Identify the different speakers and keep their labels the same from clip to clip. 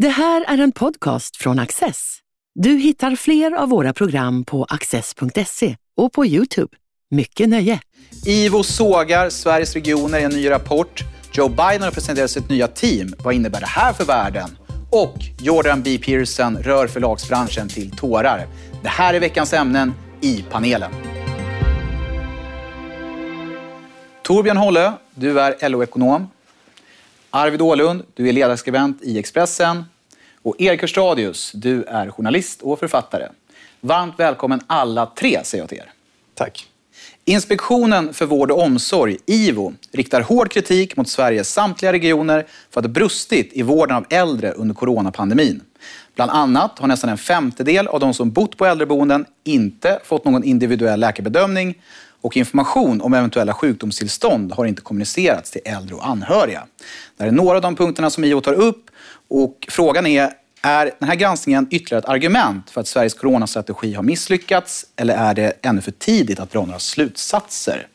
Speaker 1: Det här är en podcast från Access. Du hittar fler av våra program på access.se och på Youtube. Mycket nöje!
Speaker 2: IVO sågar Sveriges regioner i en ny rapport. Joe Biden har presenterat sitt nya team. Vad innebär det här för världen? Och Jordan B. Pearson rör förlagsbranschen till tårar. Det här är veckans ämnen i panelen. Torbjörn Hållö, du är LO-ekonom. Arvid Ålund, du är ledarskribent i Expressen. Och Erik Hörstadius, du är journalist och författare. Varmt välkommen alla tre, säger jag till er.
Speaker 3: Tack.
Speaker 2: Inspektionen för vård och omsorg, IVO, riktar hård kritik mot Sveriges samtliga regioner för att det brustit i vården av äldre under coronapandemin. Bland annat har nästan en femtedel av de som bott på äldreboenden inte fått någon individuell läkarbedömning och information om eventuella sjukdomstillstånd har inte kommunicerats till äldre och anhöriga. Det är några av de punkterna som IO tar upp och frågan är är den här granskningen ytterligare ett argument för att Sveriges coronastrategi har misslyckats eller är det ännu för tidigt att dra några slutsatser?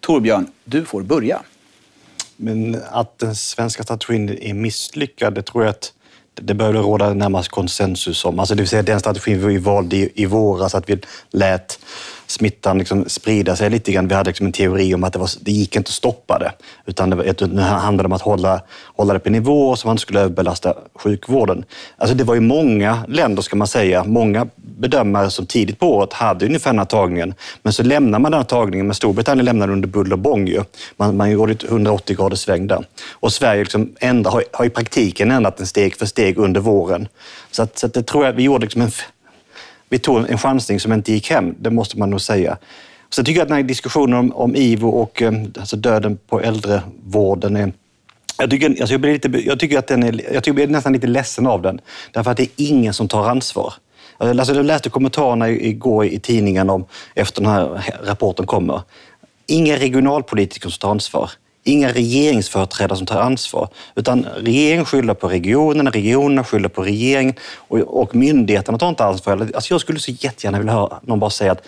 Speaker 2: Torbjörn, du får börja.
Speaker 3: Men att den svenska strategin är misslyckad, det tror jag att det bör råda närmast konsensus om. Alltså det vill säga den strategin vi valde i, i våras, att vi lät smittan liksom sprida sig lite grann. Vi hade liksom en teori om att det, var, det gick inte att stoppa det, utan det, det handlade om att hålla, hålla det på nivå så man inte skulle överbelasta sjukvården. Alltså det var ju många länder, ska man säga, många bedömare som tidigt på året hade ungefär den här tagningen. Men så lämnar man den här tagningen, men Storbritannien lämnade under buller och bång ju. Man, man gjorde ett 180 graders sväng där. Och Sverige liksom ändra, har, har i praktiken ändrat den steg för steg under våren. Så, att, så att det tror jag vi gjorde liksom en vi tog en chansning som inte gick hem, det måste man nog säga. Så jag tycker att den här diskussionen om, om IVO och eh, alltså döden på äldrevården är jag tycker, alltså jag, blir lite, jag, tycker att den är, jag tycker jag blir nästan lite ledsen av den. Därför att det är ingen som tar ansvar. Alltså jag läste kommentarerna igår i tidningen om, efter den här rapporten kommer. Inga regionalpolitiker som tar ansvar inga regeringsföreträdare som tar ansvar, utan regeringen skyller på regionerna, regionerna skyller på regeringen och, och myndigheterna tar inte ansvar. Alltså jag skulle så jättegärna vilja höra någon bara säga att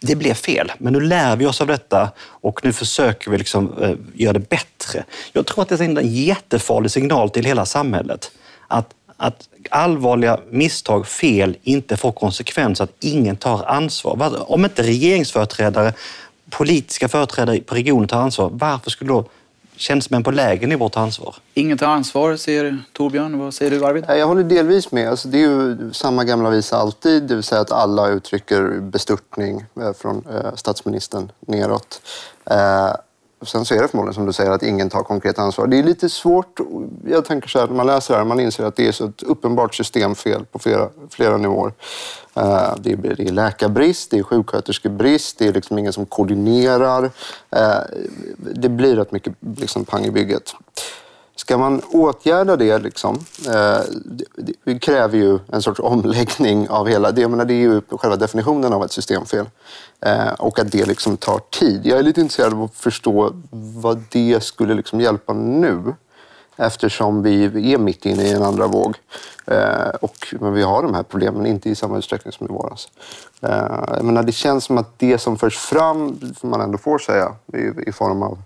Speaker 3: det blev fel, men nu lär vi oss av detta och nu försöker vi liksom, eh, göra det bättre. Jag tror att det är en jättefarlig signal till hela samhället. Att, att allvarliga misstag, fel, inte får konsekvenser, att ingen tar ansvar. Om inte regeringsföreträdare politiska företrädare på regionen tar ansvar, varför skulle då tjänstemän på lägre nivå ta ansvar?
Speaker 2: Ingen tar ansvar, säger Torbjörn. Vad säger du, Arvid?
Speaker 4: Jag håller delvis med. Alltså, det är ju samma gamla visa alltid, det vill säga att alla uttrycker bestörtning eh, från eh, statsministern neråt. Sen så är det förmodligen som du säger att ingen tar konkret ansvar. Det är lite svårt. Jag tänker så här, när man läser det här, man inser att det är så ett uppenbart systemfel på flera, flera nivåer. Eh, det är läkarbrist, det är sjuksköterskebrist, det är liksom ingen som koordinerar. Eh, det blir rätt mycket liksom pang i bygget. Ska man åtgärda det, liksom, eh, det kräver ju en sorts omläggning av hela... Det, menar, det är ju själva definitionen av ett systemfel. Eh, och att det liksom tar tid. Jag är lite intresserad av att förstå vad det skulle liksom hjälpa nu. Eftersom vi är mitt inne i en andra våg. Eh, och, men vi har de här problemen, inte i samma utsträckning som i våras. Eh, jag menar, det känns som att det som förs fram, som man ändå får säga, i, i form av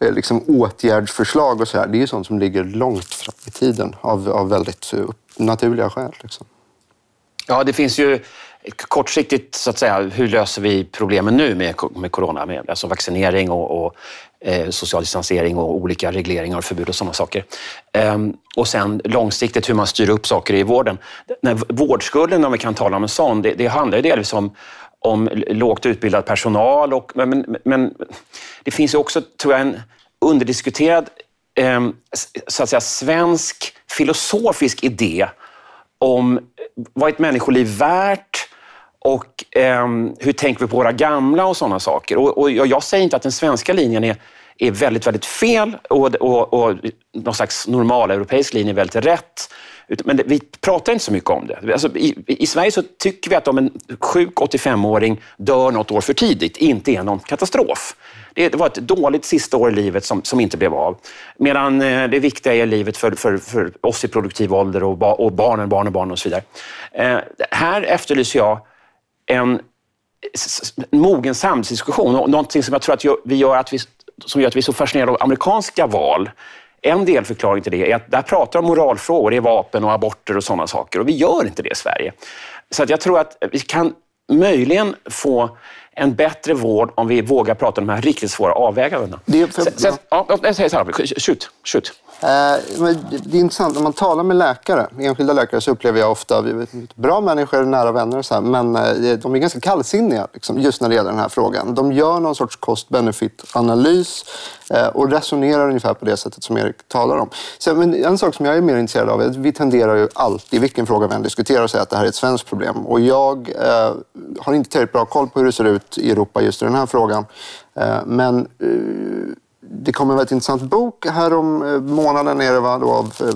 Speaker 4: Eh, liksom åtgärdsförslag och så här, det är ju sånt som ligger långt fram i tiden av, av väldigt eh, naturliga skäl. Liksom.
Speaker 5: Ja, det finns ju kortsiktigt, så att säga, hur löser vi problemen nu med, med corona? Med, alltså vaccinering och, och eh, social distansering och olika regleringar och förbud och sådana saker. Ehm, och sen långsiktigt hur man styr upp saker i vården. Vårdskulden, om vi kan tala om en sån, det, det handlar ju delvis om om lågt utbildad personal. Och, men, men, men det finns ju också, tror jag, en underdiskuterad eh, så att säga, svensk filosofisk idé om vad ett människoliv värt och eh, hur tänker vi på våra gamla och sådana saker. Och, och jag säger inte att den svenska linjen är, är väldigt, väldigt fel och, och, och någon slags normal europeisk linje är väldigt rätt. Men vi pratar inte så mycket om det. Alltså, i, I Sverige så tycker vi att om en sjuk 85-åring dör något år för tidigt, inte är någon katastrof. Det var ett dåligt sista år i livet som, som inte blev av. Medan eh, det viktiga är livet för, för, för oss i produktiv ålder och, ba, och barnen, barn och barn och så vidare. Eh, här efterlyser jag en mogen samhällsdiskussion. Någonting som jag tror att vi gör att vi, som gör att vi är så fascinerade av amerikanska val en delförklaring till det är att där pratar om moralfrågor, det är vapen och aborter och sådana saker. Och vi gör inte det i Sverige. Så att jag tror att vi kan möjligen få en bättre vård om vi vågar prata om de här riktigt svåra avvägandena. Det, för, så, så, ja, jag säger så här, shoot, shoot.
Speaker 4: Eh, det är intressant, när man talar med läkare, enskilda läkare, så upplever jag ofta bra människor, nära vänner, och så här, men eh, de är ganska kallsinniga liksom, just när det gäller den här frågan. De gör någon sorts cost-benefit-analys eh, och resonerar ungefär på det sättet som Erik talar om. Så, men en sak som jag är mer intresserad av är att vi tenderar ju alltid, vilken fråga vi än diskuterar, att säga att det här är ett svenskt problem. Och jag eh, har inte tillräckligt bra koll på hur det ser ut i Europa just i den här frågan. Eh, men eh, det kom en väldigt intressant bok här om eh, månaden är det, va, då, av eh,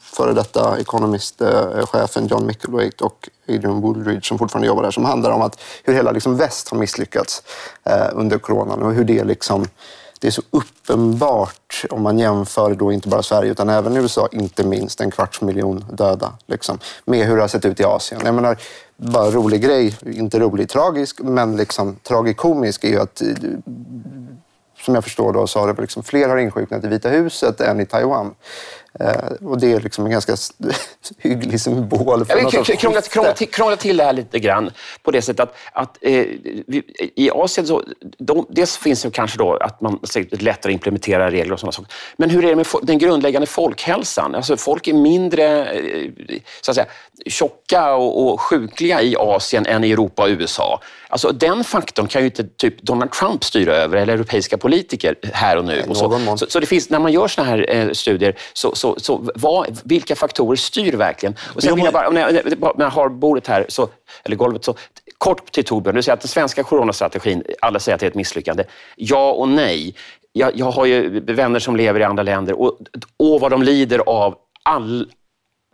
Speaker 4: före detta ekonomistchefen eh, John Mickelwaite och Adrian Woolridge som fortfarande jobbar där som handlar om att hur hela liksom väst har misslyckats eh, under coronan och hur det liksom det är så uppenbart om man jämför då inte bara Sverige utan även USA, inte minst en kvarts miljon döda, liksom, med hur det har sett ut i Asien. Jag menar, bara rolig grej, inte rolig, tragisk, men liksom tragikomisk är ju att som jag förstår då, så har det liksom fler har insjuknat i Vita huset än i Taiwan. Eh, och det är liksom en ganska hygglig symbol för
Speaker 5: något sorts krångla, krångla, till, krångla till det här lite grann på det sättet att, att eh, vi, i Asien så, de, dels finns det kanske då att man lättare implementerar regler och sådana saker. Men hur är det med den grundläggande folkhälsan? Alltså folk är mindre eh, så att säga, tjocka och, och sjukliga i Asien än i Europa och USA. Alltså den faktorn kan ju inte typ Donald Trump styra över eller europeiska politiker här och nu. Och så. Så, så, det finns, när man gör sådana här eh, studier, så, så, så vad, vilka faktorer styr verkligen? Och sen vill jag bara, när jag, när jag har bordet här, så, eller golvet, så kort till Torbjörn. Du säger att den svenska coronastrategin, alla säger att det är ett misslyckande. Ja och nej. Jag, jag har ju vänner som lever i andra länder och, och vad de lider av all,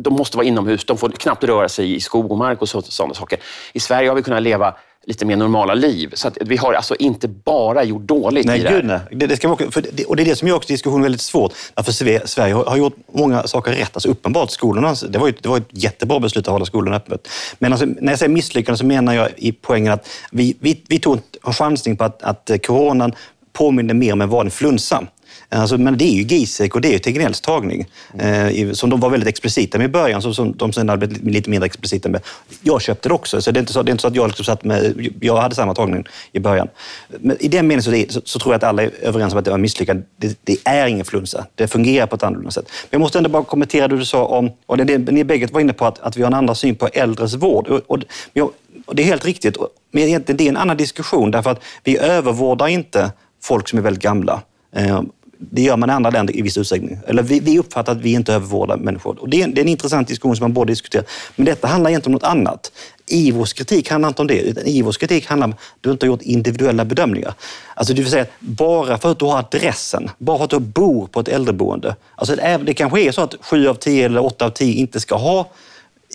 Speaker 5: de måste vara inomhus, de får knappt röra sig i skog och mark och sådana saker. I Sverige har vi kunnat leva lite mer normala liv. Så vi har alltså inte bara gjort dåligt
Speaker 3: nej,
Speaker 5: i det
Speaker 3: här. nej, det, det ska man, för det, och det är det som gör också diskussionen väldigt svårt. För Sverige har, har gjort många saker rätt. Alltså uppenbart, skolorna, det var, ett, det var ett jättebra beslut att hålla skolorna öppet. Men alltså, när jag säger misslyckande så menar jag i poängen att vi, vi, vi tog en chansning på att, att coronan påminner mer om en vanlig flunsa. Alltså, men det är ju Giesek och det är ju Tegnells tagning. Eh, som de var väldigt explicita med i början, som, som de sen hade blivit lite mindre explicita med. Jag köpte det också, så det är inte så, det är inte så att jag liksom satt med... Jag hade samma tagning i början. Men i den meningen så, det, så, så, tror jag att alla är överens om att det var misslyckat. Det, det, är ingen flunsa. Det fungerar på ett annorlunda sätt. Men jag måste ändå bara kommentera det du sa om... Och det, det, ni bägge var inne på att, att vi har en annan syn på äldres vård. Och, och, och det är helt riktigt. Men egentligen det är en annan diskussion därför att vi övervårdar inte folk som är väldigt gamla. Eh, det gör man i andra länder i viss utsträckning. Eller vi, vi uppfattar att vi inte övervårdar människor. Och det, är, det är en intressant diskussion som man borde diskutera. Men detta handlar egentligen om något annat. IVOs kritik handlar inte om det, utan IVOs kritik handlar om att du inte har gjort individuella bedömningar. Alltså det vill säga, bara för att du har adressen, bara för att du bor på ett äldreboende. Alltså det kanske är så att sju av tio eller åtta av tio inte ska ha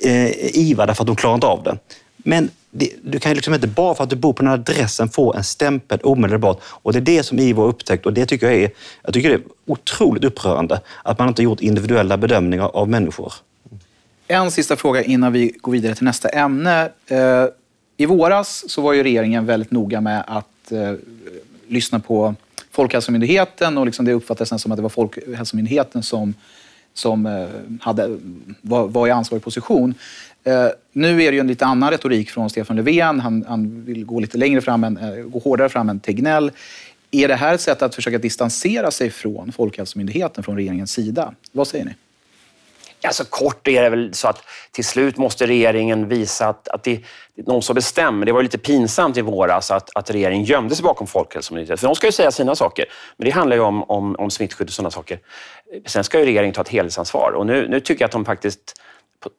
Speaker 3: eh, IVA därför att de klarar inte av det. Men det, du kan liksom inte bara för att du bor på den här adressen få en stämpel omedelbart. Och det är det som IVO har upptäckt och det tycker jag är, jag tycker det är otroligt upprörande att man inte gjort individuella bedömningar av människor.
Speaker 2: En sista fråga innan vi går vidare till nästa ämne. Eh, I våras så var ju regeringen väldigt noga med att eh, lyssna på Folkhälsomyndigheten och liksom det uppfattades som att det var Folkhälsomyndigheten som, som eh, hade, var, var i ansvarig position. Eh, nu är det ju en lite annan retorik från Stefan Löfven. Han, han vill gå lite längre fram, än, eh, gå hårdare fram än Tegnell. Är det här ett sätt att försöka distansera sig från Folkhälsomyndigheten från regeringens sida? Vad säger ni?
Speaker 5: Alltså kort är det väl så att till slut måste regeringen visa att, att det, det är någon som bestämmer. Det var lite pinsamt i våras att, att regeringen gömde sig bakom Folkhälsomyndigheten. För de ska ju säga sina saker. Men det handlar ju om, om, om smittskydd och sådana saker. Sen ska ju regeringen ta ett helhetsansvar. Och nu, nu tycker jag att de faktiskt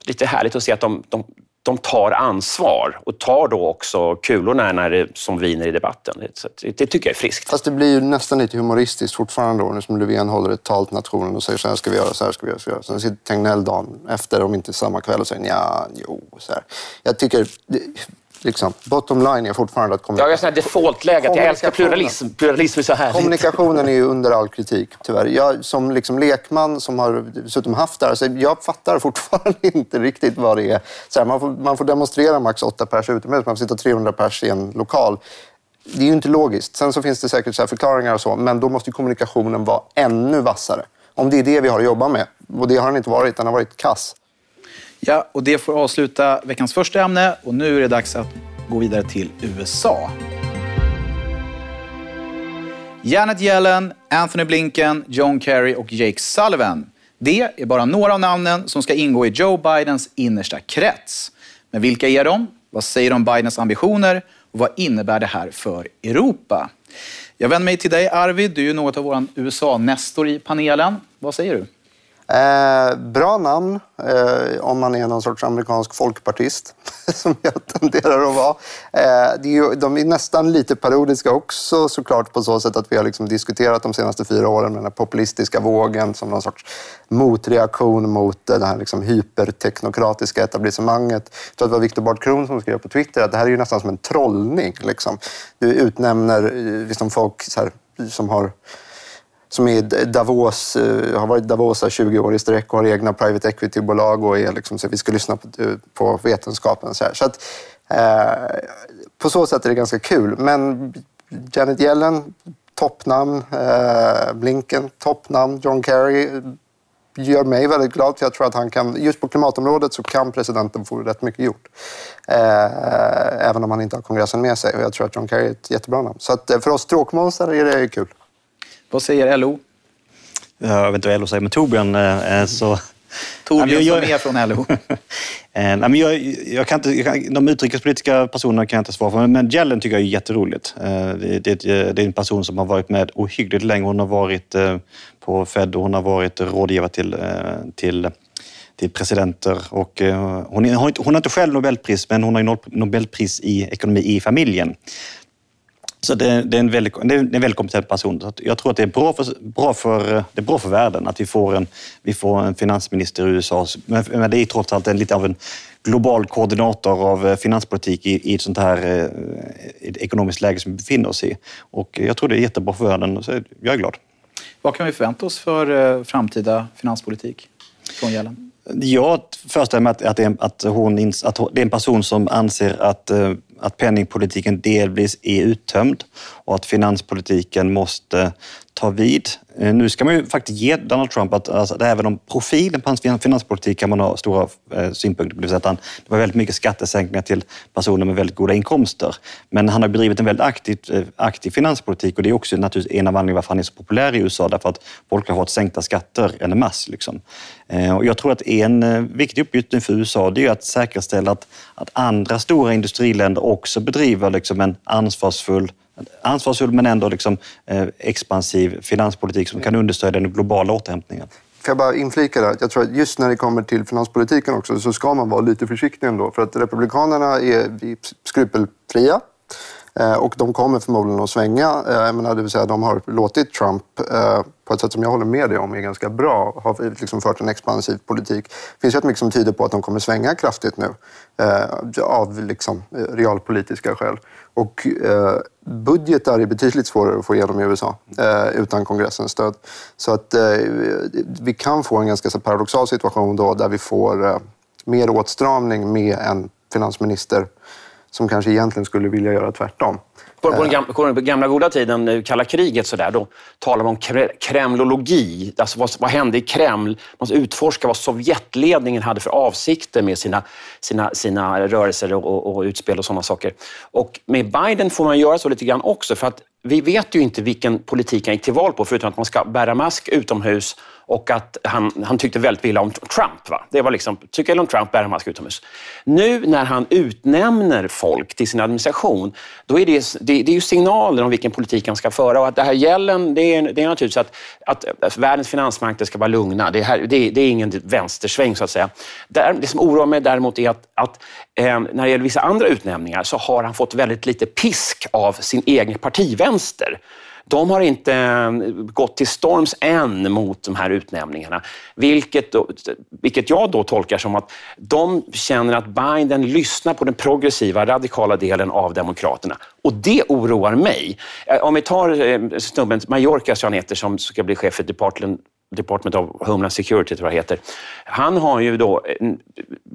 Speaker 5: lite härligt att se att de, de, de tar ansvar och tar då också kulorna när det, som viner i debatten. Så det, det, tycker jag är friskt.
Speaker 4: Fast det blir ju nästan lite humoristiskt fortfarande då, nu som Löfven håller ett tal till nationen och säger så här ska vi göra, så här ska vi göra. Så, här. Sen sitter Tegnell dagen efter, om inte samma kväll, och säger ja, jo, så här. Jag tycker, Liksom. Bottom line är fortfarande att
Speaker 5: kommunikationen... Jag har default-läge jag älskar pluralism. Pluralism är så härligt.
Speaker 4: Kommunikationen är ju under all kritik, tyvärr. Jag som liksom lekman som har dessutom haft det här, så jag fattar fortfarande inte riktigt vad det är. Så här, man, får, man får demonstrera max åtta pers utomhus, man får sitta 300 pers i en lokal. Det är ju inte logiskt. Sen så finns det säkert så förklaringar och så, men då måste kommunikationen vara ännu vassare. Om det är det vi har att jobba med. Och det har den inte varit. Den har varit kass.
Speaker 2: Ja, och det får avsluta veckans första ämne. Och nu är det dags att gå vidare till USA. Janet Yellen, Anthony Blinken, John Kerry och Jake Sullivan. Det är bara några av namnen som ska ingå i Joe Bidens innersta krets. Men vilka är de? Vad säger de om Bidens ambitioner? Och vad innebär det här för Europa? Jag vänder mig till dig Arvid, du är ju något av vår USA-nestor i panelen. Vad säger du?
Speaker 4: Eh, bra namn eh, om man är någon sorts amerikansk folkpartist, som jag tenderar att vara. Eh, det är ju, de är nästan lite parodiska också såklart på så sätt att vi har liksom diskuterat de senaste fyra åren med den här populistiska vågen som någon sorts motreaktion mot eh, det här liksom hyperteknokratiska etablissemanget. Jag tror att det var Viktor Bart Kron som skrev på Twitter att det här är ju nästan som en trollning. Liksom. Du utnämner eh, liksom folk här, som har som är Davos, eh, har varit Davos 20 år i sträck och har egna private equity-bolag och är liksom, så vi ska lyssna på, eh, på vetenskapen. Så, så att, eh, på så sätt är det ganska kul. Men Janet Yellen, toppnamn. Eh, Blinken, toppnamn. John Kerry eh, gör mig väldigt glad för jag tror att han kan, just på klimatområdet så kan presidenten få rätt mycket gjort. Eh, även om han inte har kongressen med sig. Och jag tror att John Kerry är ett jättebra namn. Så att, för oss stråkmånsar är det kul.
Speaker 2: Vad säger LO?
Speaker 3: Jag vet inte vad LO säger, men Torbjörn eh, så...
Speaker 2: Torbjörn som är från LO.
Speaker 3: Eh, nej, men jag, jag kan inte, jag kan, de utrikespolitiska personerna kan jag inte svara för, men Jellen tycker jag är jätteroligt. Eh, det, det, det är en person som har varit med ohyggligt länge. Hon har varit på Fed och hon har varit rådgivare till, till till presidenter. Och, hon, har inte, hon har inte själv Nobelpris, men hon har Nobelpris i ekonomi i familjen. Så det, det, är en väldigt, det är en väldigt kompetent person. Så jag tror att det är bra för, bra för, det är bra för världen att vi får en, vi får en finansminister i USA. Men, men det är trots allt en, lite av en global koordinator av eh, finanspolitik i, i ett sånt här eh, ekonomiskt läge som vi befinner oss i. Och jag tror det är jättebra för världen. Så jag är glad.
Speaker 2: Vad kan vi förvänta oss för eh, framtida finanspolitik från Yellen?
Speaker 3: Jag föreställer mig att, att, är, att, hon, att det är en person som anser att att penningpolitiken delvis är uttömd och att finanspolitiken måste ta vid. Eh, nu ska man ju faktiskt ge Donald Trump att, alltså, att även om profilen på hans finanspolitik kan man ha stora eh, synpunkter på. Det, att han, det var väldigt mycket skattesänkningar till personer med väldigt goda inkomster. Men han har bedrivit en väldigt aktiv, eh, aktiv finanspolitik och det är också naturligtvis en av anledningarna varför han är så populär i USA. Därför att folk har fått sänkta skatter en masse. Liksom. Eh, och jag tror att en eh, viktig uppgift nu för USA det är att säkerställa att, att andra stora industriländer också bedriver liksom en ansvarsfull ansvarsfull men ändå liksom, eh, expansiv finanspolitik som kan understödja den globala återhämtningen.
Speaker 4: Får jag bara inflika där? Jag tror att just när det kommer till finanspolitiken också så ska man vara lite försiktig ändå. För att Republikanerna är skrupelfria. Eh, och de kommer förmodligen att svänga. Eh, jag menar, det vill säga, de har låtit Trump, eh, på ett sätt som jag håller med dig om är ganska bra, har liksom fört en expansiv politik. Det finns rätt mycket som tyder på att de kommer svänga kraftigt nu av liksom realpolitiska skäl. Och eh, budgetar är betydligt svårare att få igenom i USA eh, utan kongressens stöd. Så att eh, vi kan få en ganska paradoxal situation då där vi får mer åtstramning med en finansminister som kanske egentligen skulle vilja göra tvärtom.
Speaker 5: På, på, den gamla, på den gamla goda tiden, eh, kalla kriget, så där, då talade man om kremlologi. Alltså vad, vad hände i Kreml? Man utforska vad Sovjetledningen hade för avsikter med sina, sina, sina rörelser och, och, och utspel och sådana saker. Och med Biden får man göra så lite grann också, för att vi vet ju inte vilken politik han gick till val på, förutom att man ska bära mask utomhus och att han, han tyckte väldigt illa om Trump. Va? Det var liksom, tycker illa om Trump, bära mask utomhus. Nu när han utnämner folk till sin administration, då är det, det, det är ju signaler om vilken politik han ska föra. Och att det här gällen, det är, det är naturligtvis att, att, att världens finansmarknader ska vara lugna. Det, här, det, det är ingen vänstersväng, så att säga. Där, det som oroar mig däremot är att, att eh, när det gäller vissa andra utnämningar så har han fått väldigt lite pisk av sin egen partivänster. De har inte eh, gått till storms än mot de här utnämningarna. Vilket, då, vilket jag då tolkar som att de känner att Biden lyssnar på den progressiva, radikala delen av Demokraterna. Och det oroar mig. Eh, om vi tar eh, snubben, Mallorca, som han heter, som ska bli chef för Department Department of Homeland Security, tror jag heter. Han har ju då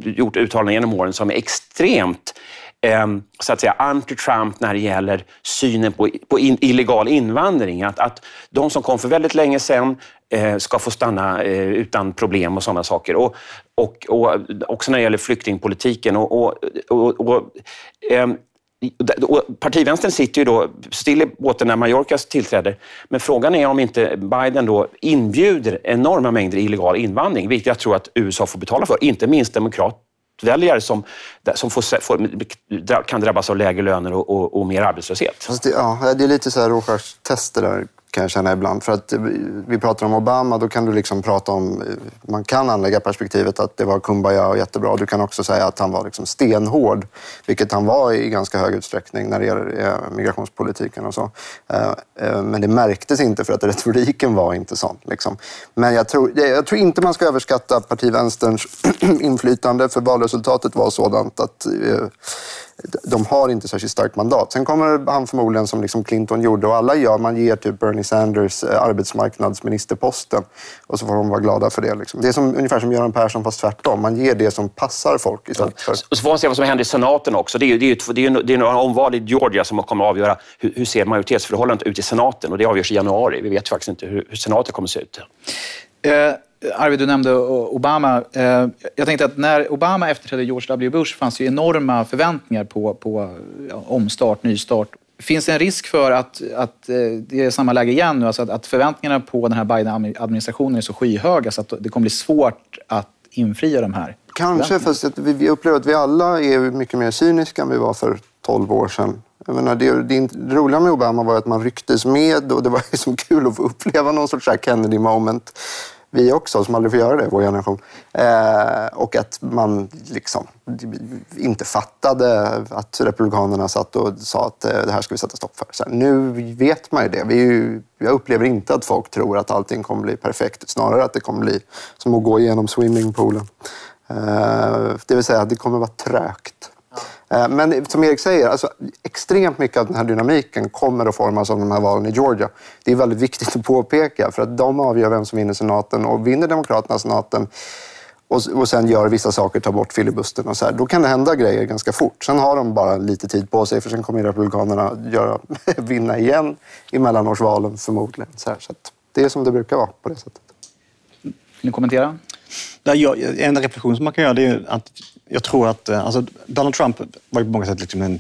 Speaker 5: gjort uttalanden genom åren som är extremt Ehm, så att säga anti-Trump när det gäller synen på, på in, illegal invandring. Att, att de som kom för väldigt länge sedan eh, ska få stanna eh, utan problem och sådana saker. Och, och, och också när det gäller flyktingpolitiken. Och, och, och, och eh, Partivänstern sitter ju då still i båten när Mallorca tillträder. Men frågan är om inte Biden då inbjuder enorma mängder illegal invandring, vilket jag tror att USA får betala för. Inte minst demokrat, väljare som, som får, får, kan drabbas av lägre löner och, och, och mer arbetslöshet.
Speaker 4: Det, ja, det är lite så här Rorschach-tester där kan jag känna ibland. För att vi pratar om Obama, då kan du liksom prata om... Man kan anlägga perspektivet att det var kumbaya och jättebra. Du kan också säga att han var liksom stenhård, vilket han var i ganska hög utsträckning när det gäller eh, migrationspolitiken och så. Eh, eh, men det märktes inte för att retoriken var inte sån. Liksom. Men jag tror, jag tror inte man ska överskatta partivänsterns inflytande, för valresultatet var sådant att de har inte särskilt starkt mandat. Sen kommer han förmodligen som liksom Clinton gjorde och alla gör, man ger typ Bernie Sanders eh, arbetsmarknadsministerposten och så får de vara glada för det. Liksom. Det är som, ungefär som Göran Persson fast tvärtom. Man ger det som passar folk istället för...
Speaker 5: Och så får man se vad som händer i senaten också. Det är, det är, det är, det är några omval i Georgia som kommer att avgöra hur, hur ser majoritetsförhållandet ut i senaten och det avgörs i januari. Vi vet faktiskt inte hur, hur senaten kommer att se ut.
Speaker 2: Uh. Arvid, du nämnde Obama. Eh, jag tänkte att när Obama efterträdde George W. Bush fanns ju enorma förväntningar på, på omstart, nystart. Finns det en risk för att, att eh, det är samma läge igen nu? Alltså att, att förväntningarna på den här Biden-administrationen är så skyhöga så att det kommer bli svårt att infria de här?
Speaker 4: Kanske, fast vi upplever att vi alla är mycket mer cyniska än vi var för 12 år sedan. Jag menar, det, det, roliga med Obama var att man rycktes med och det var liksom kul att få uppleva någon sorts Kennedy-moment vi också, som aldrig får göra det, vår generation. Eh, och att man liksom inte fattade att Republikanerna satt och sa att eh, det här ska vi sätta stopp för. Så här, nu vet man ju det. Vi ju, jag upplever inte att folk tror att allting kommer bli perfekt. Snarare att det kommer bli som att gå igenom swimmingpoolen. Eh, det vill säga, att det kommer vara trögt. Eh, men som Erik säger, alltså, extremt mycket av den här dynamiken kommer att formas av de här valen i Georgia. Det är väldigt viktigt att påpeka, för att de avgör vem som vinner senaten. Och vinner Demokraterna senaten och, och sen gör vissa saker, tar bort filibustern och så här, då kan det hända grejer ganska fort. Sen har de bara lite tid på sig, för sen kommer Republikanerna göra, vinna igen i mellanårsvalen förmodligen. Så, här, så det är som det brukar vara på det sättet.
Speaker 2: Vill ni kommentera?
Speaker 3: En reflektion som man kan göra det är att jag tror att eh, alltså, Donald Trump var på många sätt liksom en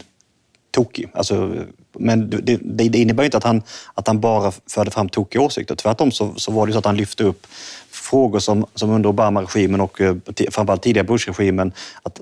Speaker 3: tokig. Alltså, men det, det, innebär inte att han, att han bara förde fram tokiga åsikter. Tvärtom så, så var det så att han lyfte upp frågor som, som under Obama-regimen och eh, framförallt tidigare Bush-regimen,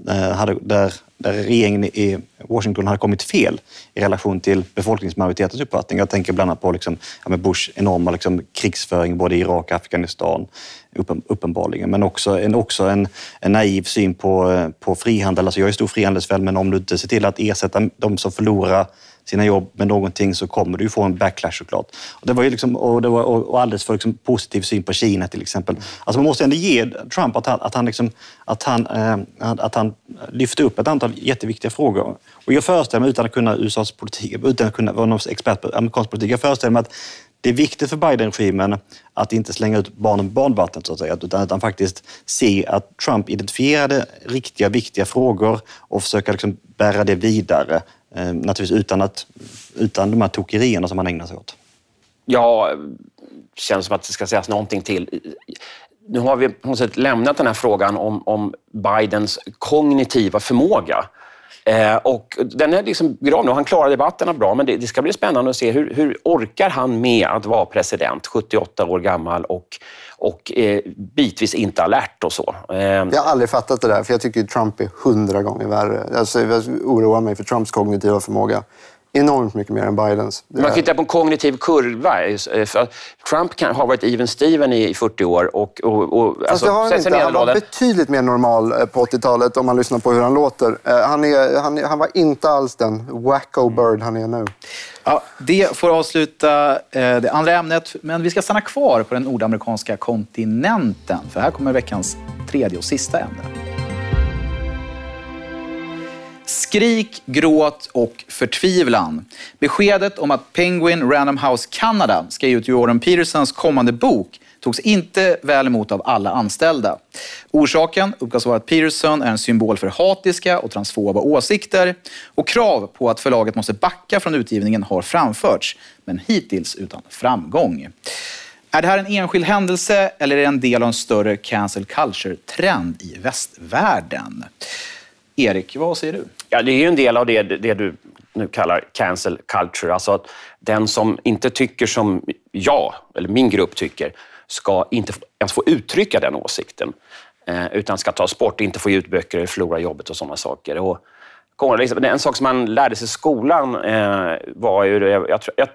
Speaker 3: eh, där, där regeringen i Washington hade kommit fel i relation till befolkningsmajoritetens uppfattning. Jag tänker bland annat på liksom, ja, Bush enorma liksom, krigsföring både i Irak och Afghanistan, uppen, uppenbarligen. Men också en, också en, en naiv syn på, eh, på frihandel. Alltså jag är stor frihandelsvän, men om du inte ser till att ersätta de som förlorar sina jobb med någonting så kommer du ju få en backlash såklart. Och det var ju liksom, och, det var, och alldeles för liksom positiv syn på Kina till exempel. Alltså man måste ändå ge Trump att han, att han, liksom, att han, eh, att han lyfte upp ett antal jätteviktiga frågor. Och jag föreställer mig, utan att kunna USAs politik, utan att kunna vara någon expert på amerikansk politik, jag föreställer mig att det är viktigt för Biden-regimen att inte slänga ut barnen med badvattnet, så att säga, utan att han faktiskt ser att Trump identifierade riktiga, viktiga frågor och försöker liksom bära det vidare Eh, naturligtvis utan, att, utan de här tokerierna som han ägnar sig åt.
Speaker 5: Ja, det känns som att det ska sägas någonting till. Nu har vi på något sätt lämnat den här frågan om, om Bidens kognitiva förmåga. Eh, och den är liksom grav nu. Han klarar debatterna bra, men det, det, ska bli spännande att se hur, hur orkar han med att vara president, 78 år gammal och och eh, bitvis inte alert och så.
Speaker 4: Eh. Jag har aldrig fattat det där, för jag tycker Trump är hundra gånger värre. Alltså, jag oroar mig för Trumps kognitiva förmåga enormt mycket mer än Bidens.
Speaker 5: Man kan titta på en kognitiv kurva. Eh, Trump kan, har varit even Steven i 40 år. Och, och, och,
Speaker 4: Fast alltså, det har han inte. Han var betydligt mer normal eh, på 80-talet om man lyssnar på hur han låter. Eh, han, är, han, han var inte alls den wacko bird han är nu.
Speaker 2: Ja, det får avsluta det andra ämnet, men vi ska stanna kvar på den nordamerikanska kontinenten. För här kommer veckans tredje och sista ämne. Skrik, gråt och förtvivlan. Beskedet om att Penguin Random House Canada ska ge ut Jordan Petersons kommande bok togs inte väl emot av alla anställda. Orsaken uppgavs vara att Peterson är en symbol för hatiska och transfoba åsikter och krav på att förlaget måste backa från utgivningen har framförts, men hittills utan framgång. Är det här en enskild händelse eller är det en del av en större cancel culture-trend i västvärlden? Erik, vad säger du?
Speaker 5: Ja, det är ju en del av det, det du nu kallar cancel culture. Alltså att den som inte tycker som jag, eller min grupp tycker, ska inte ens få uttrycka den åsikten. Eh, utan ska tas bort, inte få ge ut böcker, förlora jobbet och sådana saker. Och, liksom, en sak som man lärde sig i skolan eh, var ju, jag, jag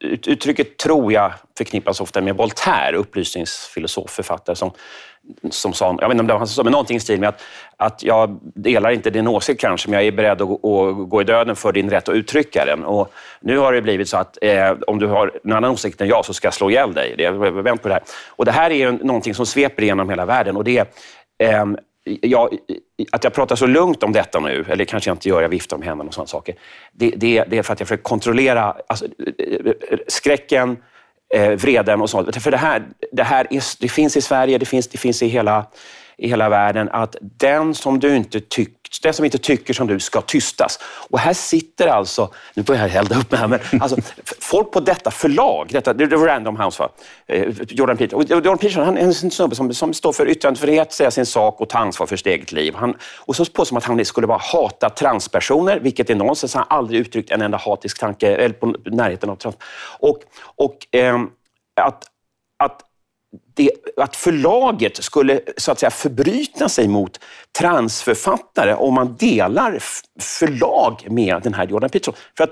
Speaker 5: uttrycket tror jag förknippas ofta med Voltaire, upplysningsfilosof, författare, som, som sa, jag vet inte om det var han som sa, men någonting i stil med att, att jag delar inte din åsikt kanske, men jag är beredd att, att gå i döden för din rätt att uttrycka den. Och nu har det blivit så att eh, om du har en annan åsikt än jag så ska jag slå ihjäl dig. Det, vänt på det här. Och det här är ju någonting som sveper igenom hela världen och det eh, jag, att jag pratar så lugnt om detta nu, eller kanske jag inte gör, jag viftar med händerna och sådana saker. Det, det, det är för att jag försöker kontrollera alltså, eh, eh, eh, skräcken, eh, vreden och sånt. För det här, det här är, det finns i Sverige, det finns, det finns i, hela, i hela världen, att den som du inte tycker den som inte tycker som du ska tystas. Och här sitter alltså, nu börjar jag elda upp mig här, men alltså, folk på detta förlag, detta, det var Random House, va? Eh, Jordan Peterson. Och Jordan Peterson han är en snubbe som, som står för yttrandefrihet, säga sin sak och ta ansvar för sitt eget liv. Han, och så påstår man att han skulle bara hata transpersoner, vilket är nonsens. Han har aldrig uttryckt en enda hatisk tanke, eller på närheten av trans. Och, och eh, att, att det, att förlaget skulle så att säga förbryta sig mot transförfattare om man delar förlag med den här Jordan Peterson. För att,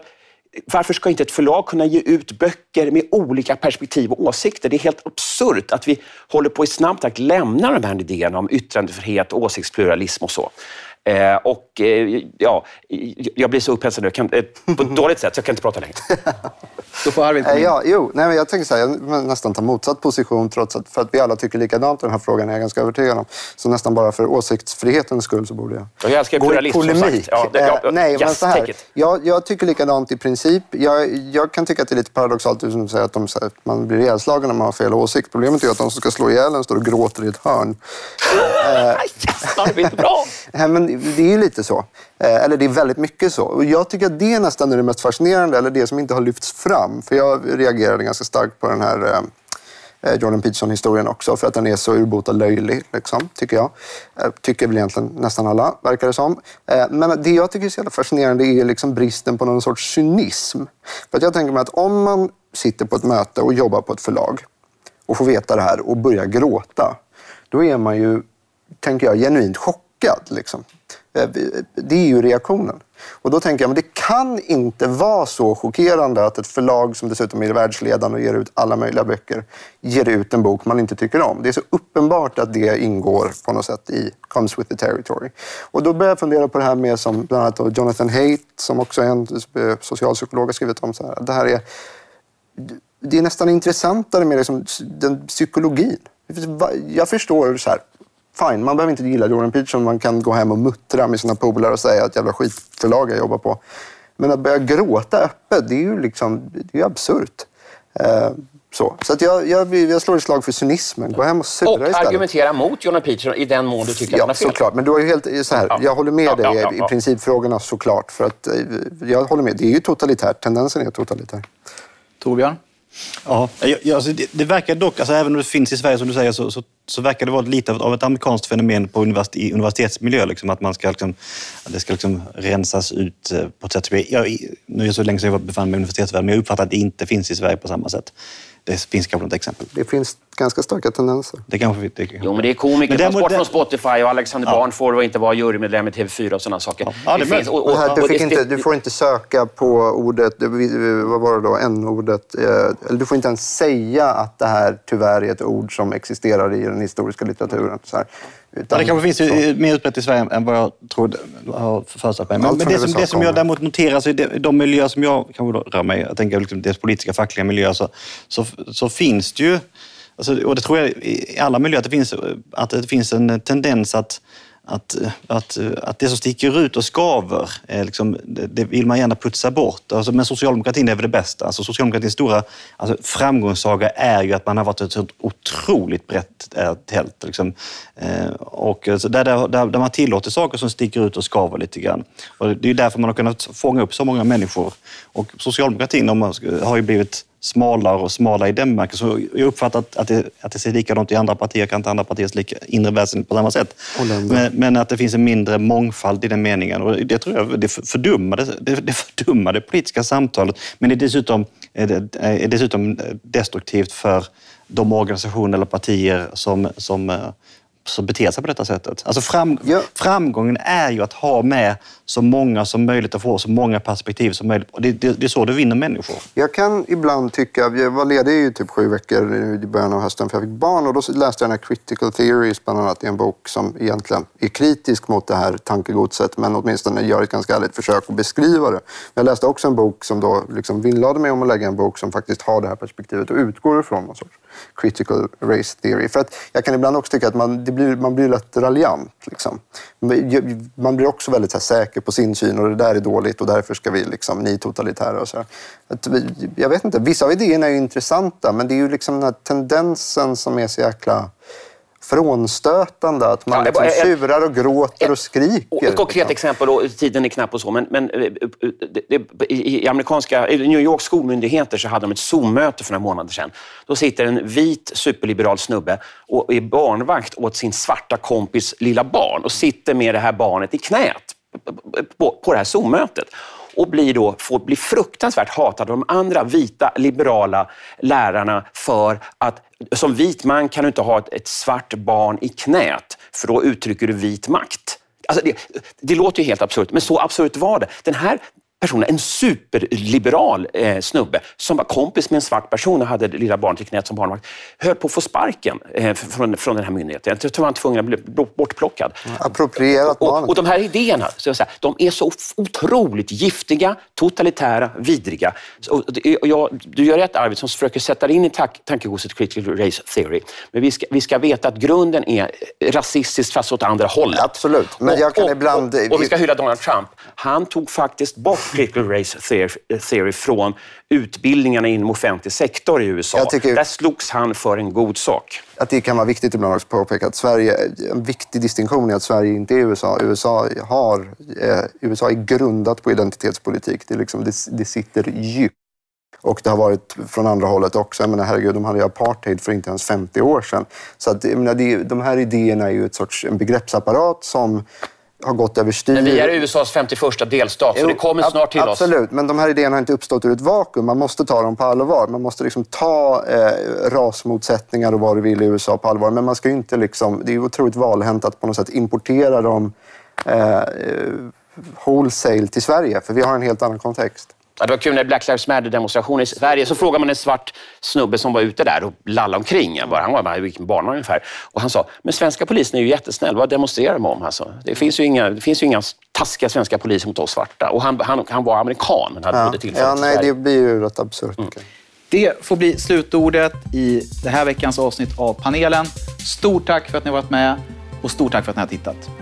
Speaker 5: varför ska inte ett förlag kunna ge ut böcker med olika perspektiv och åsikter? Det är helt absurt att vi håller på i snabb takt lämna de här idéerna om yttrandefrihet, åsiktspluralism och så. Eh, och eh, ja, jag blir så upphetsad nu, kan, eh, på ett dåligt sätt, så jag kan inte prata längre.
Speaker 2: Då får Arvid
Speaker 4: komma in. Ja, jo, nej, men jag tänker så här, jag nästan tar motsatt position trots att, för att vi alla tycker likadant i den här frågan, är jag ganska övertygad om. Så nästan bara för åsiktsfrihetens skull så borde jag,
Speaker 5: jag älskar gå i polemik.
Speaker 4: Ja, det, ja, nej, yes, men så här, jag, jag, tycker likadant i princip. Jag, jag kan tycka att det är lite paradoxalt som säger att de, man blir ihjälslagen när man har fel åsikt. Problemet är att de som ska slå ihjäl en står och gråter i ett hörn.
Speaker 5: yes, Arvid, bra!
Speaker 4: Eh, men det är ju lite så. Eh, eller det är väldigt mycket så. Och jag tycker att det nästan är det mest fascinerande, eller det som inte har lyfts fram. För jag reagerade ganska starkt på den här eh, Jordan Peterson-historien också, för att den är så urbota löjlig, liksom, tycker jag. Tycker väl egentligen nästan alla, verkar det som. Men det jag tycker är så jävla fascinerande är liksom bristen på någon sorts cynism. För att jag tänker mig att om man sitter på ett möte och jobbar på ett förlag och får veta det här och börjar gråta, då är man ju, tänker jag, genuint chockad. Liksom. Eh, det är ju reaktionen. Och då tänker jag, men det kan inte vara så chockerande att ett förlag som dessutom är världsledande och ger ut alla möjliga böcker, ger ut en bok man inte tycker om. Det är så uppenbart att det ingår på något sätt i Comes with the territory. Och då börjar jag fundera på det här med som bland annat Jonathan Haidt, som också är en eh, socialpsykolog, har skrivit om. Så här, det här är, det är nästan intressantare med liksom den psykologin. Jag förstår så här, fine, man behöver inte gilla Jordan Peterson. Man kan gå hem och muttra med sina polare och säga att jävla skitförlag jag jobbar på. Men att börja gråta öppet, det är ju liksom, det är absurt. Eh, så, så att jag, jag, jag slår ett slag för cynismen. Gå hem och sura
Speaker 5: och
Speaker 4: istället.
Speaker 5: argumentera mot Jordan Peterson i den mån du tycker
Speaker 4: ja,
Speaker 5: att han har fel.
Speaker 4: såklart. Men du har ju helt, så här, ja, jag håller med ja, dig ja, ja, i principfrågorna såklart. För att, eh, jag håller med. Det är ju totalitärt. Tendensen är totalitär.
Speaker 2: Torbjörn?
Speaker 3: Ja, alltså det, det, verkar dock, alltså även om det finns i Sverige som du säger, så, så, så verkar det vara lite av ett amerikanskt fenomen på universitet, i universitetsmiljö. Liksom, att man ska, liksom, att det ska liksom rensas ut eh, på ett sätt som jag, jag, nu är det så länge sedan jag befann mig i universitetsvärlden, men jag uppfattar att det inte finns i Sverige på samma sätt. Det finns kanske något exempel.
Speaker 4: Det finns ganska starka tendenser.
Speaker 3: Det kanske, det kanske.
Speaker 5: Jo, men det är komiker som bort från Spotify och Alexander ja. Bard får inte vara jurymedlem i TV4 och sådana saker. Ja. Ja, det,
Speaker 4: det finns, och, och, här, du, fick inte, du får inte söka på ordet, vad var det då, n-ordet. Eh, eller du får inte ens säga att det här tyvärr är ett ord som existerar i den historiska litteraturen. Så här.
Speaker 3: Utan, det kanske finns så. mer utbrett i Sverige än vad jag trodde, har föreställt mig. Men, men det, som, det som jag däremot noterar, i de, de miljöer som jag kanske rör mig, jag tänker liksom dels politiska, fackliga miljöer, så, så, så finns det ju, alltså, och det tror jag i alla miljöer, att det finns, att det finns en tendens att att, att, att det som sticker ut och skaver, är liksom, det, det vill man gärna putsa bort. Alltså, men socialdemokratin är väl det bästa. Alltså, socialdemokratins stora alltså, framgångssaga är ju att man har varit ett sånt otroligt brett tält. Liksom. Eh, och, alltså, där, där, där man tillåter saker som sticker ut och skaver lite grann. Och det är därför man har kunnat fånga upp så många människor. Och socialdemokratin har ju blivit smalare och smalare i den bemärkelsen. Jag uppfattar att det, att det ser likadant i andra partier, kan inte andra partiers lika inre väsen på samma sätt. Men, men, att det finns en mindre mångfald i den meningen. Och det tror jag det fördummar det, det, fördummar det politiska samtalet. Men det är dessutom, är det, är dessutom destruktivt för de organisationer eller partier som, som som beter sig på detta sättet. Alltså fram, ja. Framgången är ju att ha med så många som möjligt och få så många perspektiv som möjligt. Det, det, det, är så du vinner människor.
Speaker 4: Jag kan ibland tycka, jag var ledig i typ sju veckor i början av hösten för jag fick barn och då läste jag den här Critical Theories bland annat en bok som egentligen är kritisk mot det här tankegodset men åtminstone gör ett ganska ärligt försök att beskriva det. Jag läste också en bok som då liksom vinnlade mig om att lägga en bok som faktiskt har det här perspektivet och utgår ifrån någon sorts critical race theory. För att jag kan ibland också tycka att man, det blir, man blir lätt raljant. Liksom. Man blir också väldigt här, säker på sin syn och det där är dåligt och därför ska vi, liksom, ni totalitära och så. Att, jag vet inte, vissa av idéerna är ju intressanta men det är ju liksom den här tendensen som är så jäkla frånstötande att man liksom tjurar och gråter och skriker.
Speaker 5: Ett konkret liksom. exempel, och tiden är knapp och så, men, men eh, det, det, i amerikanska, i New Yorks skolmyndigheter så hade de ett Zoom-möte för några månader sedan. Då sitter en vit superliberal snubbe och är barnvakt åt sin svarta kompis lilla barn och sitter med det här barnet i knät på, på det här Zoom-mötet och blir då, får bli fruktansvärt hatad av de andra vita liberala lärarna för att som vit man kan du inte ha ett, ett svart barn i knät för då uttrycker du vit makt. Alltså det, det låter ju helt absurt, men så absurt var det. Den här personen, en superliberal eh, snubbe som var kompis med en svart person och hade lilla barnet i knät som barnvakt, höll på att få sparken eh, från, från den här myndigheten. Jag tror han var tvungen att bli bortplockad.
Speaker 4: Approprierat
Speaker 5: barnet. Och, och de här idéerna, så jag säga, de är så otroligt giftiga, totalitära, vidriga. Och, och jag, du gör rätt Arvid som försöker sätta dig in i tankegodset critical race theory. Men vi ska, vi ska veta att grunden är rasistiskt fast åt andra hållet.
Speaker 4: Absolut. Men jag kan
Speaker 5: och,
Speaker 4: ibland...
Speaker 5: Och, och vi ska hylla Donald Trump. Han tog faktiskt bort critical race theory från utbildningarna inom offentlig sektor i USA. Tycker, Där slogs han för en god sak.
Speaker 4: Att det kan vara viktigt ibland också påpeka att Sverige, en viktig distinktion är att Sverige inte är USA. USA, har, eh, USA är grundat på identitetspolitik. Det, liksom, det, det sitter djupt. Och det har varit från andra hållet också. Jag menar, herregud, de hade ju apartheid för inte ens 50 år sedan. Så att, jag menar, det, de här idéerna är ju ett sorts en begreppsapparat som har gått överstyr.
Speaker 5: Men vi är USAs 51 delstat, så det kommer snart till
Speaker 4: absolut. oss. Absolut, men de här idéerna har inte uppstått ur ett vakuum. Man måste ta dem på allvar. Man måste liksom ta eh, rasmotsättningar och vad du vill i USA på allvar. Men man ska inte liksom, det är otroligt valhänt att på något sätt importera dem eh, wholesale till Sverige, för vi har en helt annan kontext.
Speaker 5: Ja, det var kul när Black Lives Matter-demonstrationen i Sverige så frågade man en svart snubbe som var ute där och lallade omkring. Han, bara, han var bara vilken barn ungefär. Och han sa, men svenska polisen är ju jättesnäll. Vad demonstrerar de om? Alltså, det, finns ju inga, det finns ju inga taskiga svenska poliser mot oss svarta. Och han, han, han var amerikan, men hade
Speaker 4: ja.
Speaker 5: både
Speaker 4: ja, nej, Det blir ju rätt absurt. Mm.
Speaker 2: Det får bli slutordet i det här veckans avsnitt av panelen. Stort tack för att ni har varit med och stort tack för att ni har tittat.